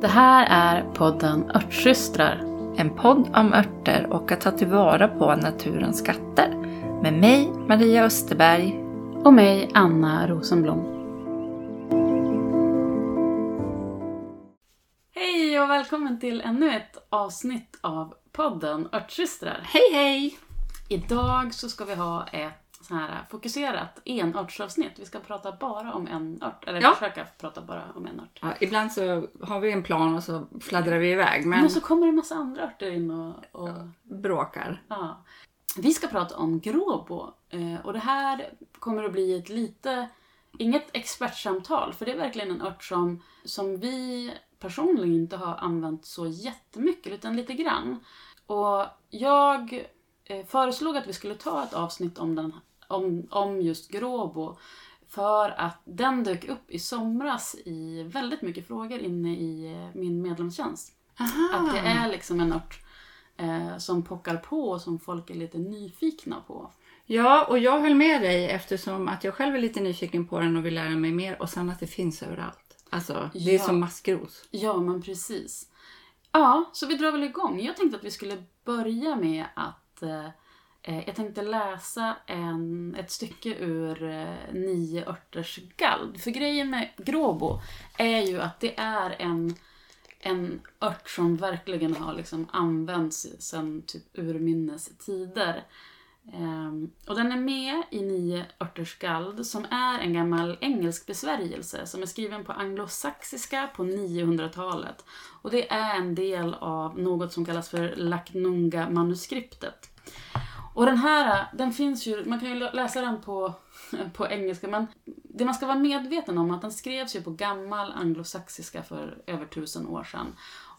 Det här är podden Örtsystrar. En podd om örter och att ta tillvara på naturens skatter. Med mig, Maria Österberg. Och mig, Anna Rosenblom. Hej och välkommen till ännu ett avsnitt av podden Örtsystrar. Hej hej! Idag så ska vi ha ett så här fokuserat enörtsavsnitt. Vi ska prata bara om en ört. Eller Ja. försöka prata bara om en ört. Ja, ibland så har vi en plan och så fladdrar vi iväg men, Men så kommer det en massa andra örter in och... och bråkar. Ja. Vi ska prata om gråbo. Eh, och det här kommer att bli ett lite, inget expertsamtal, för det är verkligen en ört som, som vi personligen inte har använt så jättemycket, utan lite grann. Och jag eh, föreslog att vi skulle ta ett avsnitt om, den, om, om just gråbo, för att den dök upp i somras i väldigt mycket frågor inne i eh, min medlemstjänst. Aha. Att det är liksom en ört eh, som pockar på och som folk är lite nyfikna på. Ja, och jag höll med dig eftersom att jag själv är lite nyfiken på den och vill lära mig mer och sen att det finns överallt. Alltså, det är Ja. som maskros. Ja, men precis. Ja, så vi drar väl igång. Jag tänkte att vi skulle börja med att eh, Eh, jag tänkte läsa en, ett stycke ur eh, Nio örters gald. För grejen med gråbo är ju att det är en, en ört som verkligen har liksom använts sedan typ urminnes tider. Ehm, och den är med i Nio örters gald som är en gammal engelsk besvärjelse som är skriven på anglosaxiska på 900-talet. Och det är en del av något som kallas för Laknunga-manuskriptet. Och den här, den finns ju, man kan ju läsa den på, på engelska, men det man ska vara medveten om är att den skrevs ju på gammal anglosaxiska för över tusen år sedan.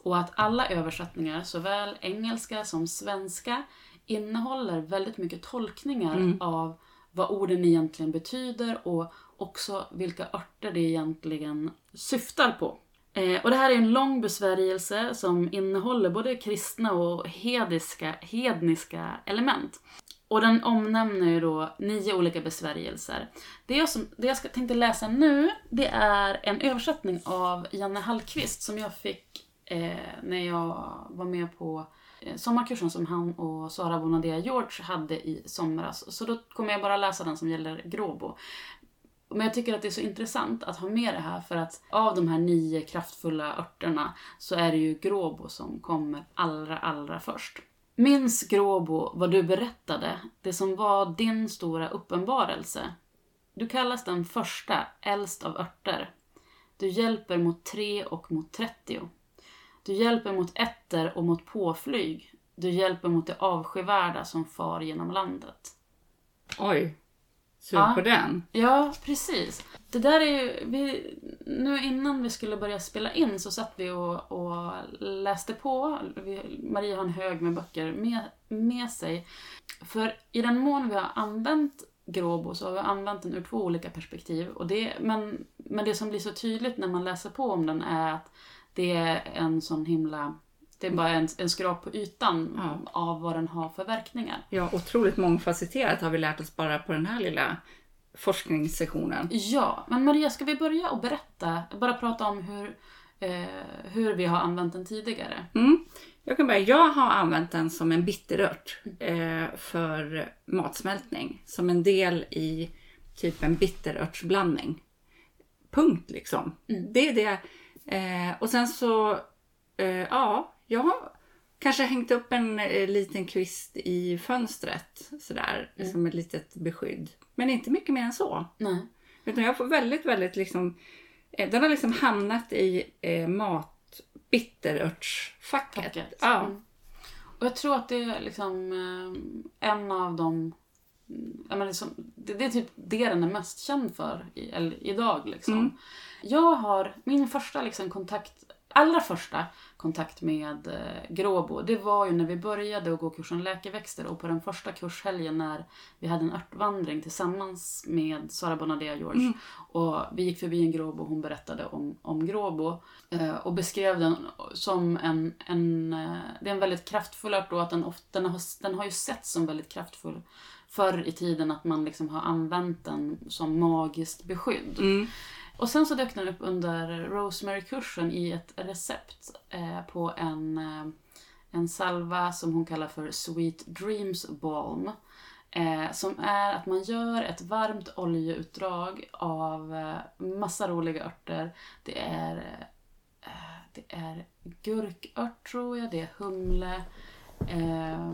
Och att alla översättningar, såväl engelska som svenska, innehåller väldigt mycket tolkningar av vad orden egentligen betyder och också vilka örter det egentligen syftar på. Eh, och det här är en lång besvärjelse som innehåller både kristna och hediska, hedniska element. Och den omnämner ju då nio olika besvärjelser. Det jag, som, det jag ska, tänkte läsa nu, det är en översättning av Janne Hallqvist som jag fick eh, när jag var med på eh, sommarkursen som han och Sara Bonadea George hade i somras. Så då kommer jag bara läsa den som gäller Gråbo. Men jag tycker att det är så intressant att ha med det här för att av de här nio kraftfulla örterna så är det ju Gråbo som kommer allra, allra först. Minns Gråbo vad du berättade, det som var din stora uppenbarelse. Du kallas den första, äldst av örter. Du hjälper mot tre och mot trettio. Du hjälper mot ätter och mot påflyg. Du hjälper mot det avskyvärda som far genom landet. Oj, sug Ja. på den. Ja, precis. Det där är ju, vi, nu innan vi skulle börja spela in så satt vi och, och läste på. Vi, Maria har en hög med böcker med, med sig. För i den mån vi har använt Gråbo så har vi använt den ur två olika perspektiv. Och det, men, men det som blir så tydligt när man läser på om den är att det är en sån himla... Det är bara en, en skrap på ytan Ja. av vad den har för verkningar. Ja, otroligt mångfacetterat har vi lärt oss bara på den här lilla forskningssessionen. Ja, men Maria, ska vi börja och berätta, bara prata om hur, eh, hur vi har använt den tidigare? Mm. Jag kan börja. Jag har använt den som en bitterört eh, för matsmältning. Som en del i typ en bitterörtsblandning. Punkt liksom. Det är det. Eh, och sen så, eh, ja, jag har kanske hängt upp en eh, liten kvist i fönstret. Sådär, som ett litet beskydd. Men inte mycket mer än så. Nej. Utan jag får väldigt, väldigt liksom... Eh, den har liksom hamnat i eh, matbitterörtsfacket. Facket. Ja. Mm. Och jag tror att det är liksom eh, en av de... mm, Jag menar, liksom, det, det är typ det den är mest känd för i, eller, idag. Liksom. Mm. Jag har min första liksom, kontakt, allra första kontakt med eh, Gråbo, det var ju när vi började att gå kursen läkeväxter och på den första kurshelgen när vi hade en örtvandring tillsammans med Sara Bonadea George. Och vi gick förbi en gråbo och hon berättade om, om gråbo eh, och beskrev den som en, en, eh, det är en väldigt kraftfull ört och att den, ofta, den, har, den har ju setts som väldigt kraftfull förr i tiden att man liksom har använt den som magiskt beskydd. Mm. Och sen så dök den upp under Rosemary-kursen i ett recept eh, på en, eh, en salva som hon kallar för Sweet Dreams Balm. Eh, som är att man gör ett varmt oljeutdrag av eh, massa roliga örter. Det är, eh, det är gurkört tror jag, det är humle, eh,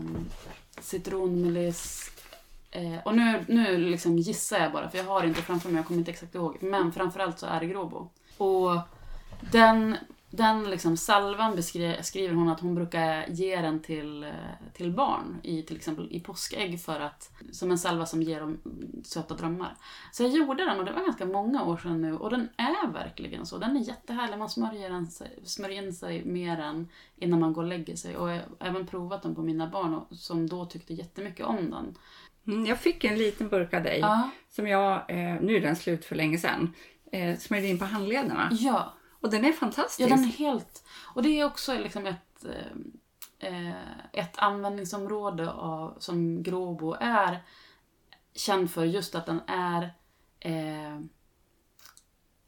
citronmeliss. Eh, och nu, nu liksom gissar jag bara, för jag har det inte framför mig, jag kommer inte exakt ihåg. Men framförallt så är det gråbo. Och den, den liksom salvan beskriver hon att hon brukar ge den till, eh, till barn, i, till exempel i påskägg, för att, som en salva som ger dem söta drömmar. Så jag gjorde den och det var ganska många år sedan nu och den är verkligen så. Den är jättehärlig, man smörjer, den, smörjer in sig med den innan man går och lägger sig. Och jag har även provat den på mina barn och, som då tyckte jättemycket om den. Mm, jag fick en liten burk av dig Ja, som jag, eh, nu är den slut för länge sedan, eh, smörjde in på handlederna. ja. Och den är fantastisk. Ja, den är helt... Och det är också liksom ett, eh, ett användningsområde av, som Gråbo är känd för just att den är eh,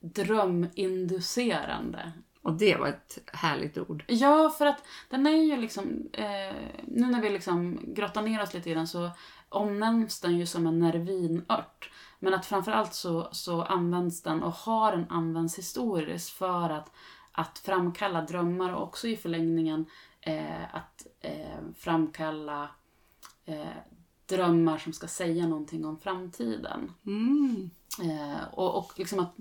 dröminducerande. Och det var ett härligt ord. Ja, för att den är ju liksom... Eh, nu när vi liksom grottar ner oss lite i den så omnämns den ju som en nervinört. Men att framförallt så, så används den och har den använts historiskt för att, att framkalla drömmar och också i förlängningen eh, att eh, framkalla eh, drömmar som ska säga någonting om framtiden. Mm. Eh, och, och liksom att,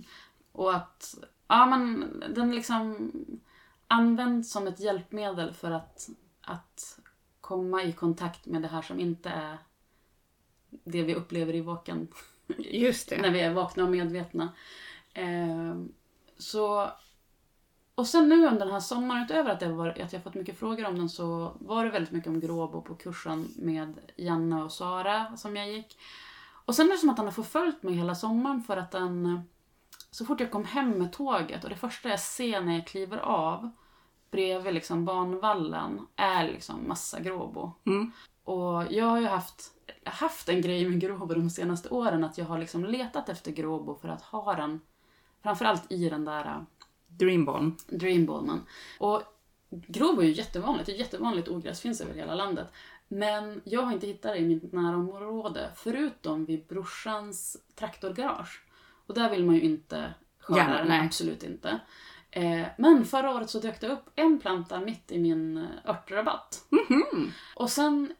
och att ja, men den liksom används som ett hjälpmedel för att, att komma i kontakt med det här som inte är det vi upplever i vaken, Just det. när vi är vakna och medvetna. Eh, så, och sen nu under den här sommaren, utöver att, det var, att jag fått mycket frågor om den, så var det väldigt mycket om Gråbo på kursen med Janne och Sara som jag gick. Och sen är det som att den har förföljt mig hela sommaren för att den... Så fort jag kom hem med tåget och det första jag ser när jag kliver av bredvid liksom banvallen är liksom massa Gråbo. Mm. Och jag har ju haft, haft en grej med Gråbo de senaste åren att jag har liksom letat efter Gråbo för att ha den framförallt i den där Dreamborn. Dreambalmen. Och Gråbo är ju jättevanligt, det är jättevanligt ogräs, finns över hela landet. Men jag har inte hittat det i mitt närområde, förutom vid brorsans traktorgarage. Och där vill man ju inte skörda Gärna, den, nej. absolut inte. Eh, men förra året så dök det upp en planta mitt i min eh, örtrabatt. Mhm. Och sen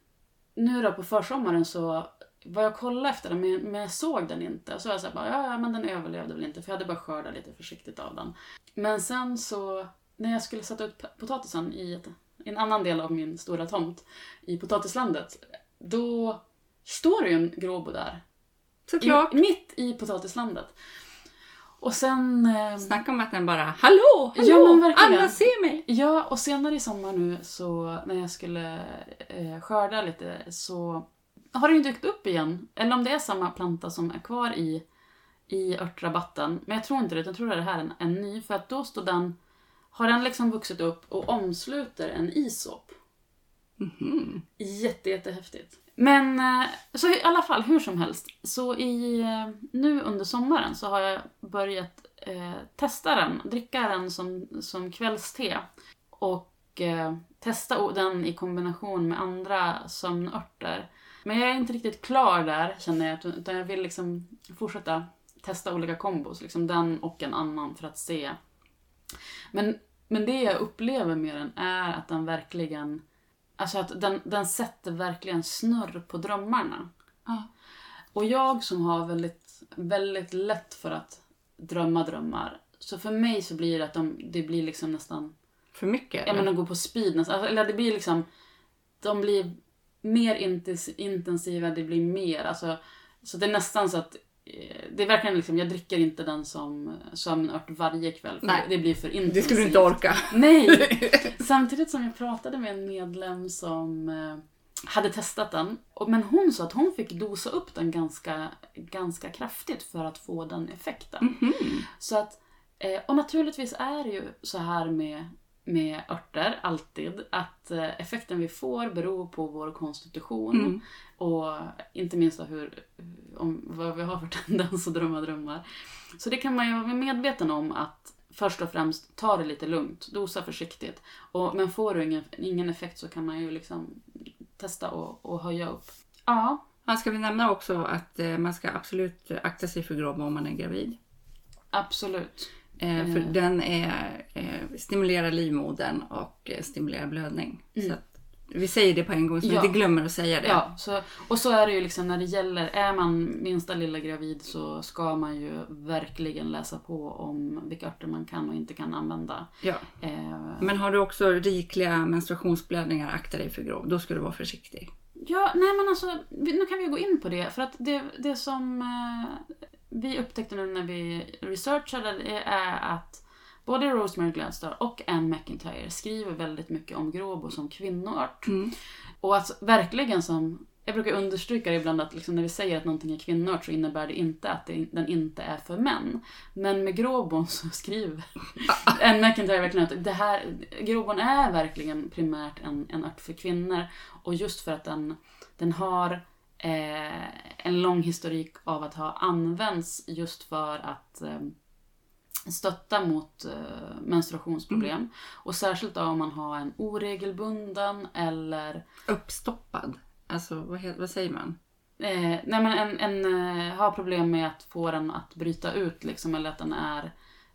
nu då på försommaren så var jag och kollade efter den men, jag såg den inte. Så jag sa bara, ja, men den överlevde väl inte för jag hade bara skördat lite försiktigt av den. Men sen så, när jag skulle sätta ut potatisen i, ett, i en annan del av min stora tomt, i potatislandet, då står det ju en gråbo där. Såklart. I, mitt i potatislandet. Och sen... Eh, Snacka om att den bara Hallå! Hallå! Ja. Alla ser mig! Ja, och senare i sommar nu så när jag skulle eh, skörda lite så har den ju dykt upp igen. Eller om det är samma planta som är kvar i, i örtrabatten. Men jag tror inte det, jag tror att det här är en, en ny. För att då står den, har den liksom vuxit upp och omsluter en isop. Mhm. Jätte, jättehäftigt. Men eh, så i alla fall, hur som helst. Så i, eh, nu under sommaren så har jag börjat eh, testa den, dricka den som, som kvällste. Och eh, testa den i kombination med andra sömnörter. Men jag är inte riktigt klar där känner jag, utan jag vill liksom fortsätta testa olika kombos. Liksom den och en annan för att se. Men, men det jag upplever med den är att den verkligen Alltså att den, den sätter verkligen snurr på drömmarna. Ja. Och jag som har väldigt, väldigt lätt för att drömma drömmar. Så för mig så blir det att de, det blir liksom nästan, För mycket? ja men de går på speed nästan. Alltså, Eller det blir liksom, de blir mer intensiva, det blir mer. Alltså, så det är nästan så att det är verkligen liksom, jag dricker inte den som sömnört varje kväll. För Nej. det blir för intensivt. det skulle du inte orka. Nej! Samtidigt som jag pratade med en medlem som eh, hade testat den. Men hon sa att hon fick dosa upp den ganska, ganska kraftigt för att få den effekten. Mhm. Så att, eh, och naturligtvis är det ju så här med, med örter, alltid, att eh, effekten vi får beror på vår konstitution. Mm. Och inte minst hur, om vad vi har för tendens att drömma drömmar. Så det kan man ju vara medveten om att först och främst ta det lite lugnt, dosa försiktigt. Och, men får du ingen, ingen effekt så kan man ju liksom testa och, och höja upp. Ja, Ja, ska vi nämna också att eh, man ska absolut akta sig för gråbo om man är gravid. absolut. Eh, för den är, eh, stimulerar livmodern och eh, stimulerar blödning. Så att, vi säger det på en gång så vi Ja. inte glömmer att säga det. Ja, så, och så är det ju liksom när det gäller, är man minsta lilla gravid så ska man ju verkligen läsa på om vilka örter man kan och inte kan använda. Ja. Eh, Men har du också rikliga menstruationsblödningar, akta dig för grov. Då ska du vara försiktig. Ja, nej men alltså, vi- nu kan vi gå in på det. För att det, det som eh, vi upptäckte nu när vi researchade är att både Rosemary Gladstar och Anne McIntyre skriver väldigt mycket om gråbo som kvinnoart. Mm. Och att verkligen som, jag brukar understryka det ibland att liksom när vi säger att någonting är kvinnoart så innebär det inte att det, den inte är för män. Men med gråbon så skriver Anne McIntyre verkligen att det här, gråbon är verkligen primärt en, en ört för kvinnor. Och just för att den, den har eh, en lång historik av att ha använts just för att eh, stötta mot eh, menstruationsproblem. Och särskilt då om man har en oregelbunden eller Uppstoppad. Alltså vad, vad säger man? Eh, nej men en, en eh, har problem med att få den att bryta ut liksom, eller att den är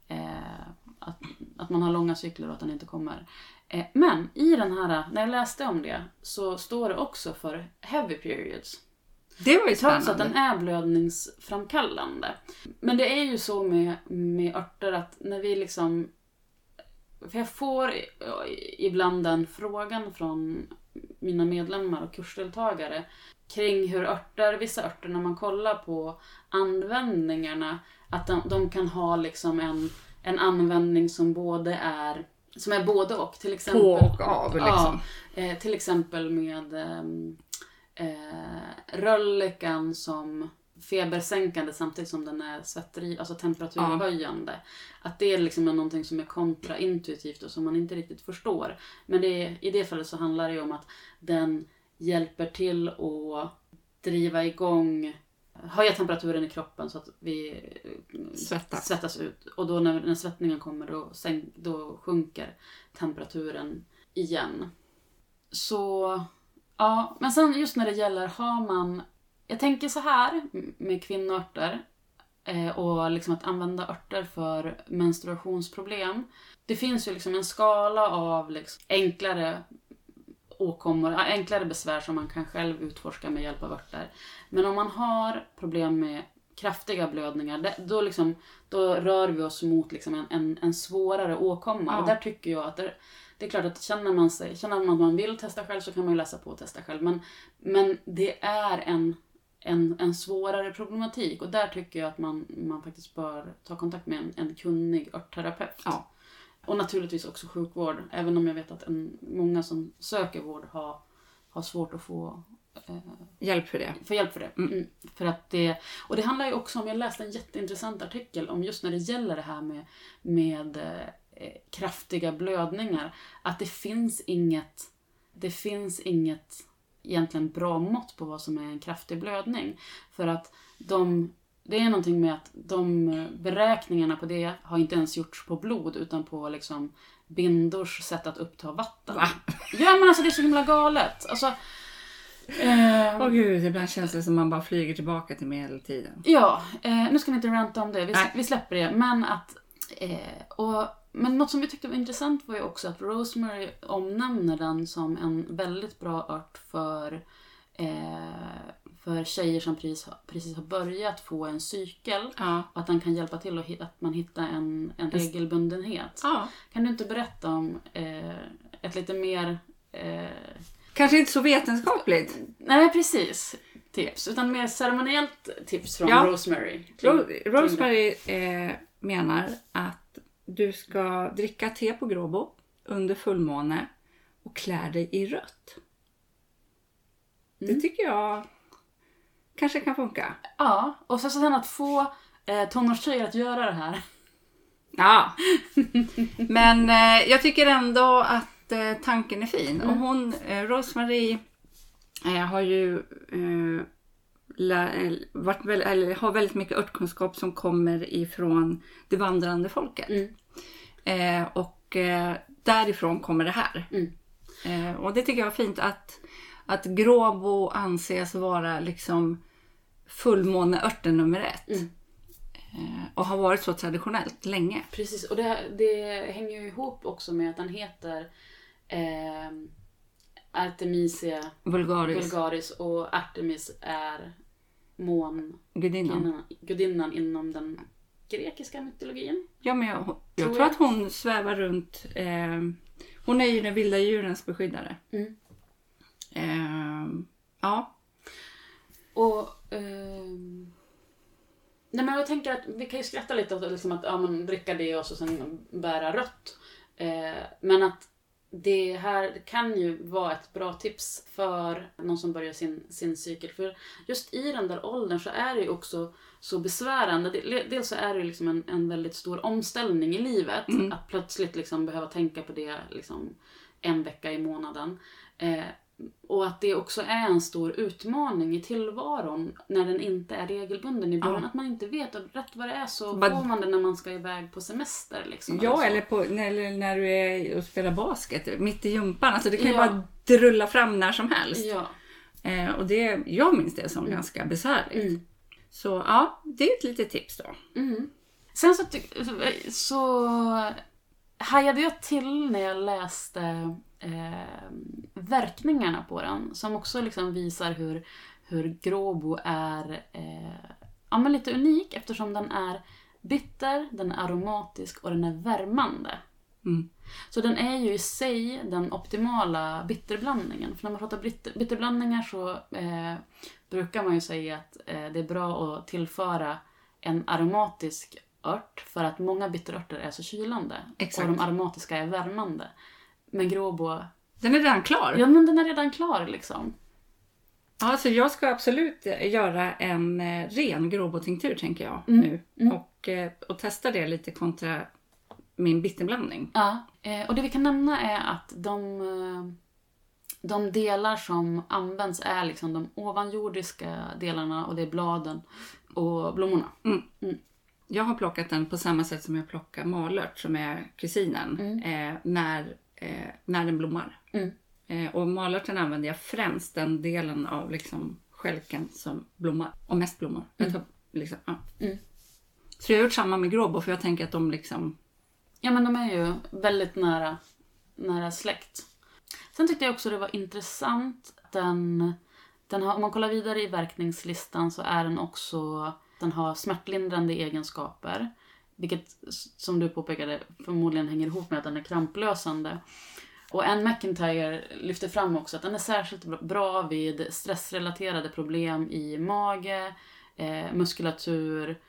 eh, att, att man har långa cykler och att den inte kommer. Eh, men i den här, när jag läste om det, så står det också för heavy periods. Det var ju Trots spännande. att den är blödningsframkallande. Men det är ju så med, med örter att när vi liksom... För jag får ibland den frågan från mina medlemmar och kursdeltagare kring hur örter, vissa örter, när man kollar på användningarna, att de, de kan ha liksom en, en användning som både är som är både och. Till exempel, På och av liksom. Ja, eh, till exempel med ehm, eh, röllikan som febersänkande samtidigt som den är svettri, alltså temperaturhöjande. Att det är liksom någonting som är kontraintuitivt och som man inte riktigt förstår. Men det, i det fallet så handlar det ju om att den hjälper till att driva igång, höja temperaturen i kroppen så att vi eh, Svettas. svettas ut. Och då när, när svettningen kommer då, sänk, då sjunker temperaturen igen. Så, ja. Men sen just när det gäller, har man... Jag tänker så här med kvinnoörter eh, och liksom att använda örter för menstruationsproblem. Det finns ju liksom en skala av liksom enklare åkommor, enklare besvär som man kan själv utforska med hjälp av örter. Men om man har problem med kraftiga blödningar, det- då, liksom, då rör vi oss mot liksom en, en, en svårare åkomma. Ja. Och där tycker jag att det, det är klart att känner man, sig, känner man att man vill testa själv så kan man ju läsa på och testa själv. Men, men det är en, en, en svårare problematik och där tycker jag att man, man faktiskt bör ta kontakt med en, en kunnig örtterapeut. Ja. Och naturligtvis också sjukvård, även om jag vet att en, många som söker vård har, har svårt att få, Hjälp för det. få hjälp för det. Mm. För att det. Och det handlar ju också om, jag läste en jätteintressant artikel om just när det gäller det här med, med eh, kraftiga blödningar, att det finns inget, det finns inget egentligen bra mått på vad som är en kraftig blödning. För att de det är någonting med att de eh, beräkningarna på det har inte ens gjorts på blod utan på liksom bindors sätt att uppta vatten. Va? Ja men alltså det är så himla galet. Alltså, eh, Åh gud, ibland känns det som man bara flyger tillbaka till medeltiden. Ja, eh, nu ska vi inte ranta om det. Vi, vi släpper det. Men att... Eh, och, men något som vi tyckte var intressant var ju också att Rosemary omnämner den som en väldigt bra ört för, eh, för tjejer som precis, har- precis har börjat få en cykel. Ja. Och att den kan hjälpa till att, hi- att man hittar en, en regelbundenhet. ja. Kan du inte berätta om eh, ett lite mer... Kanske inte så vetenskapligt. nej, precis. Tips. Utan mer ceremoniellt tips från Ja. Rosemary. Ro- Rosemary eh, menar att du ska dricka te på gråbo under fullmåne och klä dig i rött. Det tycker jag kanske kan funka. Ja, och så sen att få eh, tonårstjejer att göra det här. Ja. Men eh, jag tycker ändå att eh, tanken är fin. Och hon, eh, Rosmarie, eh, har ju eh, eh, varit väl, eller, har väldigt mycket örtkunskap som kommer ifrån det vandrande folket. Mm. Eh, och därifrån kommer det här. Mm. Och det tycker jag var fint att, att gråbo anses vara liksom fullmåneörten nummer ett. Mm. Och har varit så traditionellt länge. Precis, och det, det hänger ju ihop också med att den heter eh, Artemisia Vulgaris, vulgaris och Artemis är mångudinnan gudinnan. inom den grekiska mytologin. Ja, men jag, jag Tror tror, jag. att hon svävar runt. Eh, hon är ju den vilda djurens beskyddare. Mm. Eh, ja, Och ehm, Nej men jag tänker att vi kan ju skratta lite åt liksom att ja, man dricka det och så sen bära rött. Eh, men att det här kan ju vara ett bra tips för någon som börjar sin, sin cykel. För just i den där åldern så är det ju också så besvärande. Dels så är det liksom en, en väldigt stor omställning i livet. Att plötsligt liksom behöva tänka på det liksom en vecka i månaden. Eh, och att det också är en stor utmaning i tillvaron när den inte är regelbunden i början. Ja. Att man inte vet och rätt vad det är så Vad- får man det när man ska iväg på semester. Liksom, ja eller, på, eller när du är och spelar basket mitt i jumpan. Alltså det kan ju Ja. bara drulla fram när som helst. Ja. Eh, och det, jag minns det som ganska besvärligt. Mm. Så ja, det är ett litet tips då. Mm. Sen så, så hajade jag till när jag läste eh, verkningarna på den. Som också liksom visar hur, hur Gråbo är eh, ja, men lite unik eftersom den är bitter, den är aromatisk och den är värmande. Mm. Så den är ju i sig den optimala bitterblandningen. För när man pratar bitter, bitterblandningar så eh, brukar man ju säga att eh, det är bra att tillföra en aromatisk ört för att många bitterörter är så kylande. Exakt. Och de aromatiska är värmande. Men gråbo, Den är redan klar. ja men den är redan klar liksom. Ja, så jag ska absolut göra en eh, ren gråbotinktur tänker jag Mm, nu. mm. Och, eh, och testa det lite kontra min bitterblandning. Ja, eh, och det vi kan nämna är att de, eh, de delar som används är liksom de ovanjordiska delarna och det är bladen och blommorna. Jag har plockat den på samma sätt som jag plockar malört som är kusinen Mm. eh, när, eh, när den blommar. Mm. Eh, och malörten använder jag främst den delen av liksom skälken som blommar. Och mest blommor. Jag tar, liksom, ja. Mm. Så jag har gjort samma med gråbo för jag tänker att de liksom... Ja men de är ju väldigt nära, nära släkt. Sen tyckte jag också det var intressant att den, den har, om man kollar vidare i verkningslistan så är den också, den har smärtlindrande egenskaper. Vilket som du påpekade förmodligen hänger ihop med att den är kramplösande. Och Anne McIntyre lyfter fram också att den är särskilt bra vid stressrelaterade problem i mage, eh, muskulatur.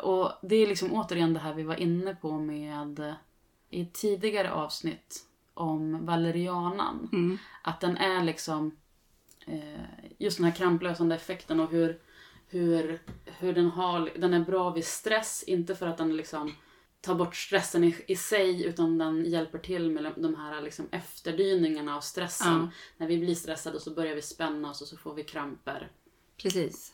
Och det är liksom återigen det här vi var inne på med i tidigare avsnitt om valerianan. Mm. Att den är liksom eh, just den här kramplösande effekten och hur, hur, hur den, har, den är bra vid stress. Inte för att den liksom tar bort stressen i, i sig utan den hjälper till med de här liksom efterdyningarna av stressen. Ja. När vi blir stressade så börjar vi spänna oss och så får vi kramper. Precis.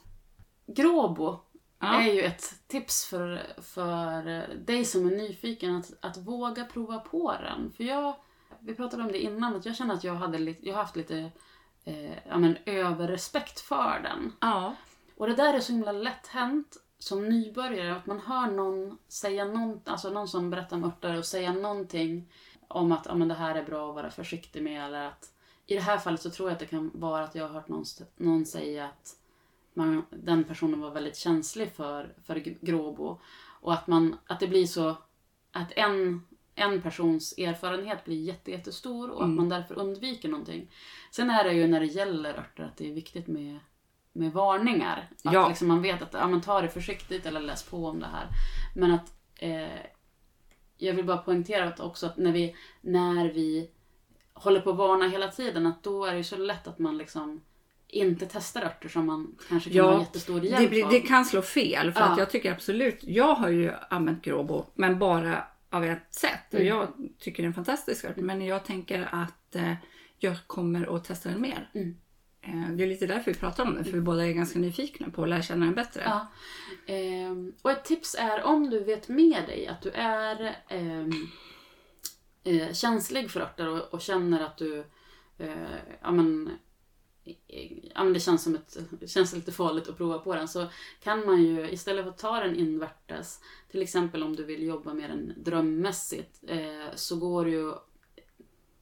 Gråbo Ja. är ju ett tips för, för dig som är nyfiken att, att våga prova på den. För jag, vi pratade om det innan, att jag känner att jag, hade lite, jag har haft lite eh, ja, men, överrespekt för den. ja. Och det där är så himla lätt hänt som nybörjare, att man hör någon säga någon, alltså någon som berättar om örter och säga någonting om att ja, men det här är bra att vara försiktig med. Eller att, I det här fallet så tror jag att det kan vara att jag har hört någon, någon säga att man, den personen var väldigt känslig för, för gråbo. Och att, man, att det blir så att en, en persons erfarenhet blir jätte, jättestor och att man därför undviker någonting. Sen är det ju när det gäller örter att det är viktigt med, med varningar. Att Ja. liksom man vet att ja, men ta det försiktigt eller läs på om det här. Men att eh, jag vill bara poängtera att också att när vi, när vi håller på att varna hela tiden att då är det så lätt att man liksom inte testar örter som man kanske kan ha Ja, jättestor hjälp det, blir, det kan slå fel för Ja. att jag tycker absolut, jag har ju använt Gråbo men bara av ett sätt och Mm. jag tycker det är en fantastisk ört men jag tänker att eh, jag kommer att testa den mer. Mm. Eh, det är lite därför vi pratar om det för vi båda är ganska nyfikna på att lära känna den bättre. Ja. Ehm, och ett tips är om du vet med dig att du är ehm, eh, känslig för örter och, och känner att du eh, ja, men, ja, men det känns som ett, känns lite farligt att prova på den så kan man ju istället för att ta den invärtes till exempel om du vill jobba med den drömmässigt eh, så går det ju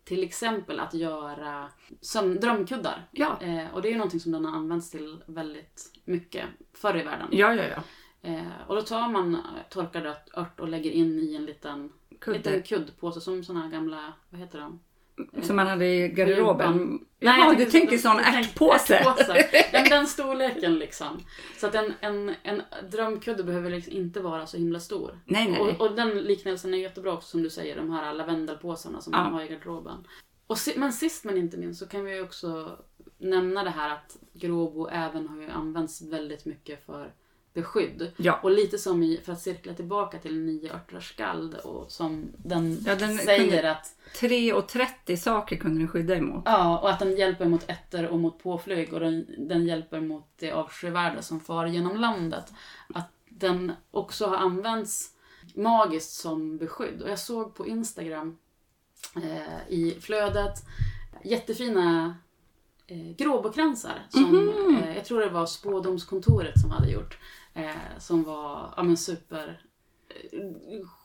till exempel att göra som drömkuddar. Ja. Eh, och det är ju någonting som den har använts till väldigt mycket förr i världen. Ja, ja, ja. Eh, och då tar man torkad ört- och lägger in i en liten, Kudde. liten kuddpåse som såna här gamla, vad heter de? Som man hade i garderoben. Jag du tänker sån ärtpåse. Den, den storleken liksom. Så att en, en, en drömkudde behöver liksom inte vara så himla stor. Nej, nej. Och, och den liknelsen är jättebra också som du säger, de här lavendelpåsarna som Ja. man har i garderoben. Och men sist men inte minst så kan vi också nämna det här att gråbo även har ju använts väldigt mycket för beskydd. Ja. Och lite som i, för att cirkla tillbaka till nio örtars skald och som den, Ja, den säger att 3 och 30 saker kunde den skydda emot. Ja, och att den hjälper mot ätter och mot påflyg och den, den hjälper mot det avskyvärda som far genom landet. Att den också har använts magiskt som beskydd. Och jag såg på Instagram eh, i flödet jättefina eh, gråbokransar som eh, jag tror det var spådomskontoret som hade gjort. Eh, som var ja, men super eh,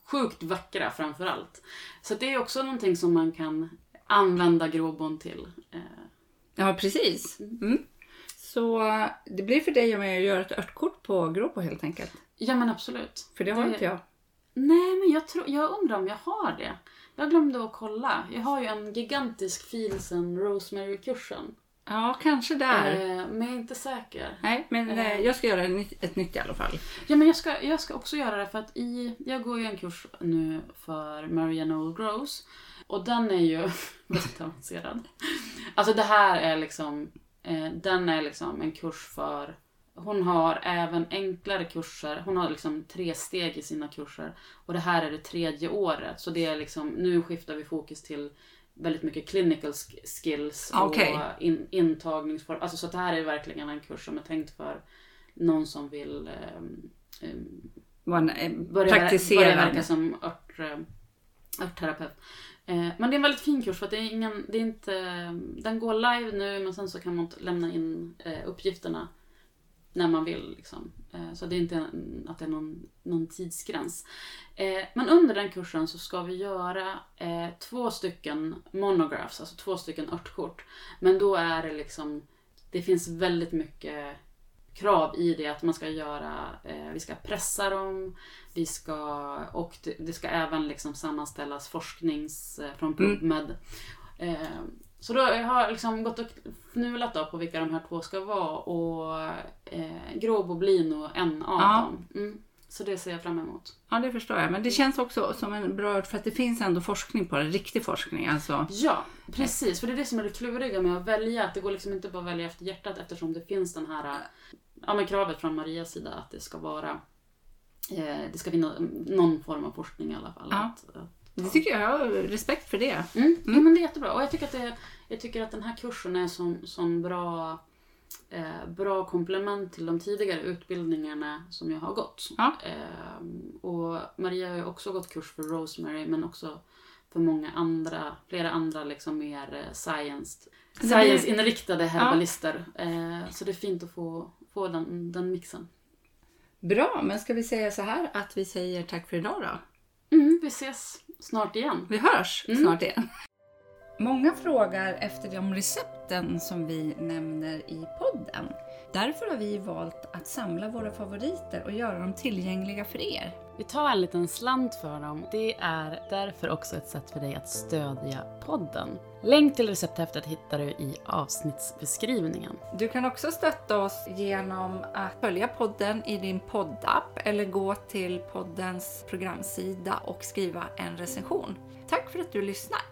sjukt vackra framför allt. Så det är också någonting som man kan använda gråbon till. Eh, Ja, precis. Mm. Så eh, det blir för dig mig att göra ett örtkort på Gråbo helt enkelt. ja men absolut. För det har Det- inte jag. Nej men jag, tror, jag undrar om jag har det. Jag glömde att kolla. Jag har ju en gigantisk Fielsen Rosemary-kursen. Ja, kanske där. Eh, men jag är inte säker. Nej, men eh, jag ska göra ett nytt, ett nytt i alla fall. Ja, men jag ska, jag ska också göra det för att i, jag går ju en kurs nu för Marianne Old Grows. Och den är ju väldigt avancerad. Alltså det här är liksom, eh, den är liksom en kurs för, hon har även enklare kurser. Hon har liksom tre steg i sina kurser. Och det här är det tredje året. Så det är liksom, nu skiftar vi fokus till väldigt mycket clinical sk- skills och Okej. in, intagningsform. Alltså så det här är verkligen en kurs som är tänkt för någon som vill en, eh, börja, börja verka som ört, eh, örtterapeut. Eh, men det är en väldigt fin kurs för att det är ingen, det är inte, den går live nu men sen så kan man lämna in eh, uppgifterna när man vill. Liksom. Eh, så det är inte att det är någon, någon tidsgräns. Eh, men under den kursen så ska vi göra eh, två stycken monographs, alltså två stycken örtkort. Men då är det liksom, det finns väldigt mycket krav i det att man ska göra, eh, vi ska pressa dem, vi ska, och det, det ska även liksom sammanställas forsknings eh, från Mm. PubMed. Eh, så då har jag liksom gått och fnulat då på vilka de här två ska vara och eh, Gråbo blir nog en av Ja. dem. Mm. Så det ser jag fram emot. Ja, det förstår jag. Men det känns också som en bra för att det finns ändå forskning på det. Riktig forskning. Alltså. Ja, precis. För det är det som är det kluriga med att välja. Att det går liksom inte bara att välja efter hjärtat eftersom det finns den här ja, men kravet från Marias sida att det ska vara eh, det ska finnas någon form av forskning i alla fall. Ja. Att, att, Det tycker jag. Jag har respekt för det. mm. Ja, men det är jättebra. Och jag tycker att, det, jag tycker att den här kursen är som, som bra, eh, bra komplement till de tidigare utbildningarna som jag har gått. Ja. Eh, och Maria har ju också gått kurs för Rosemary men också för många andra, flera andra liksom mer eh, science, science-inriktade herbalister. Eh, så det är fint att få, få den, den mixen. Bra, men ska vi säga så här att vi säger tack för idag då? Mm, vi ses snart igen. Vi hörs Mm. snart igen. Många frågar efter de recepten som vi nämner i podden. Därför har vi valt att samla våra favoriter och göra dem tillgängliga för er. Vi tar en liten slant för dem. Det är därför också ett sätt för dig att stödja podden. Länk till recepthäftet hittar du i avsnittsbeskrivningen. Du kan också stötta oss genom att följa podden i din poddapp eller gå till poddens programsida och skriva en recension. Tack för att du lyssnar!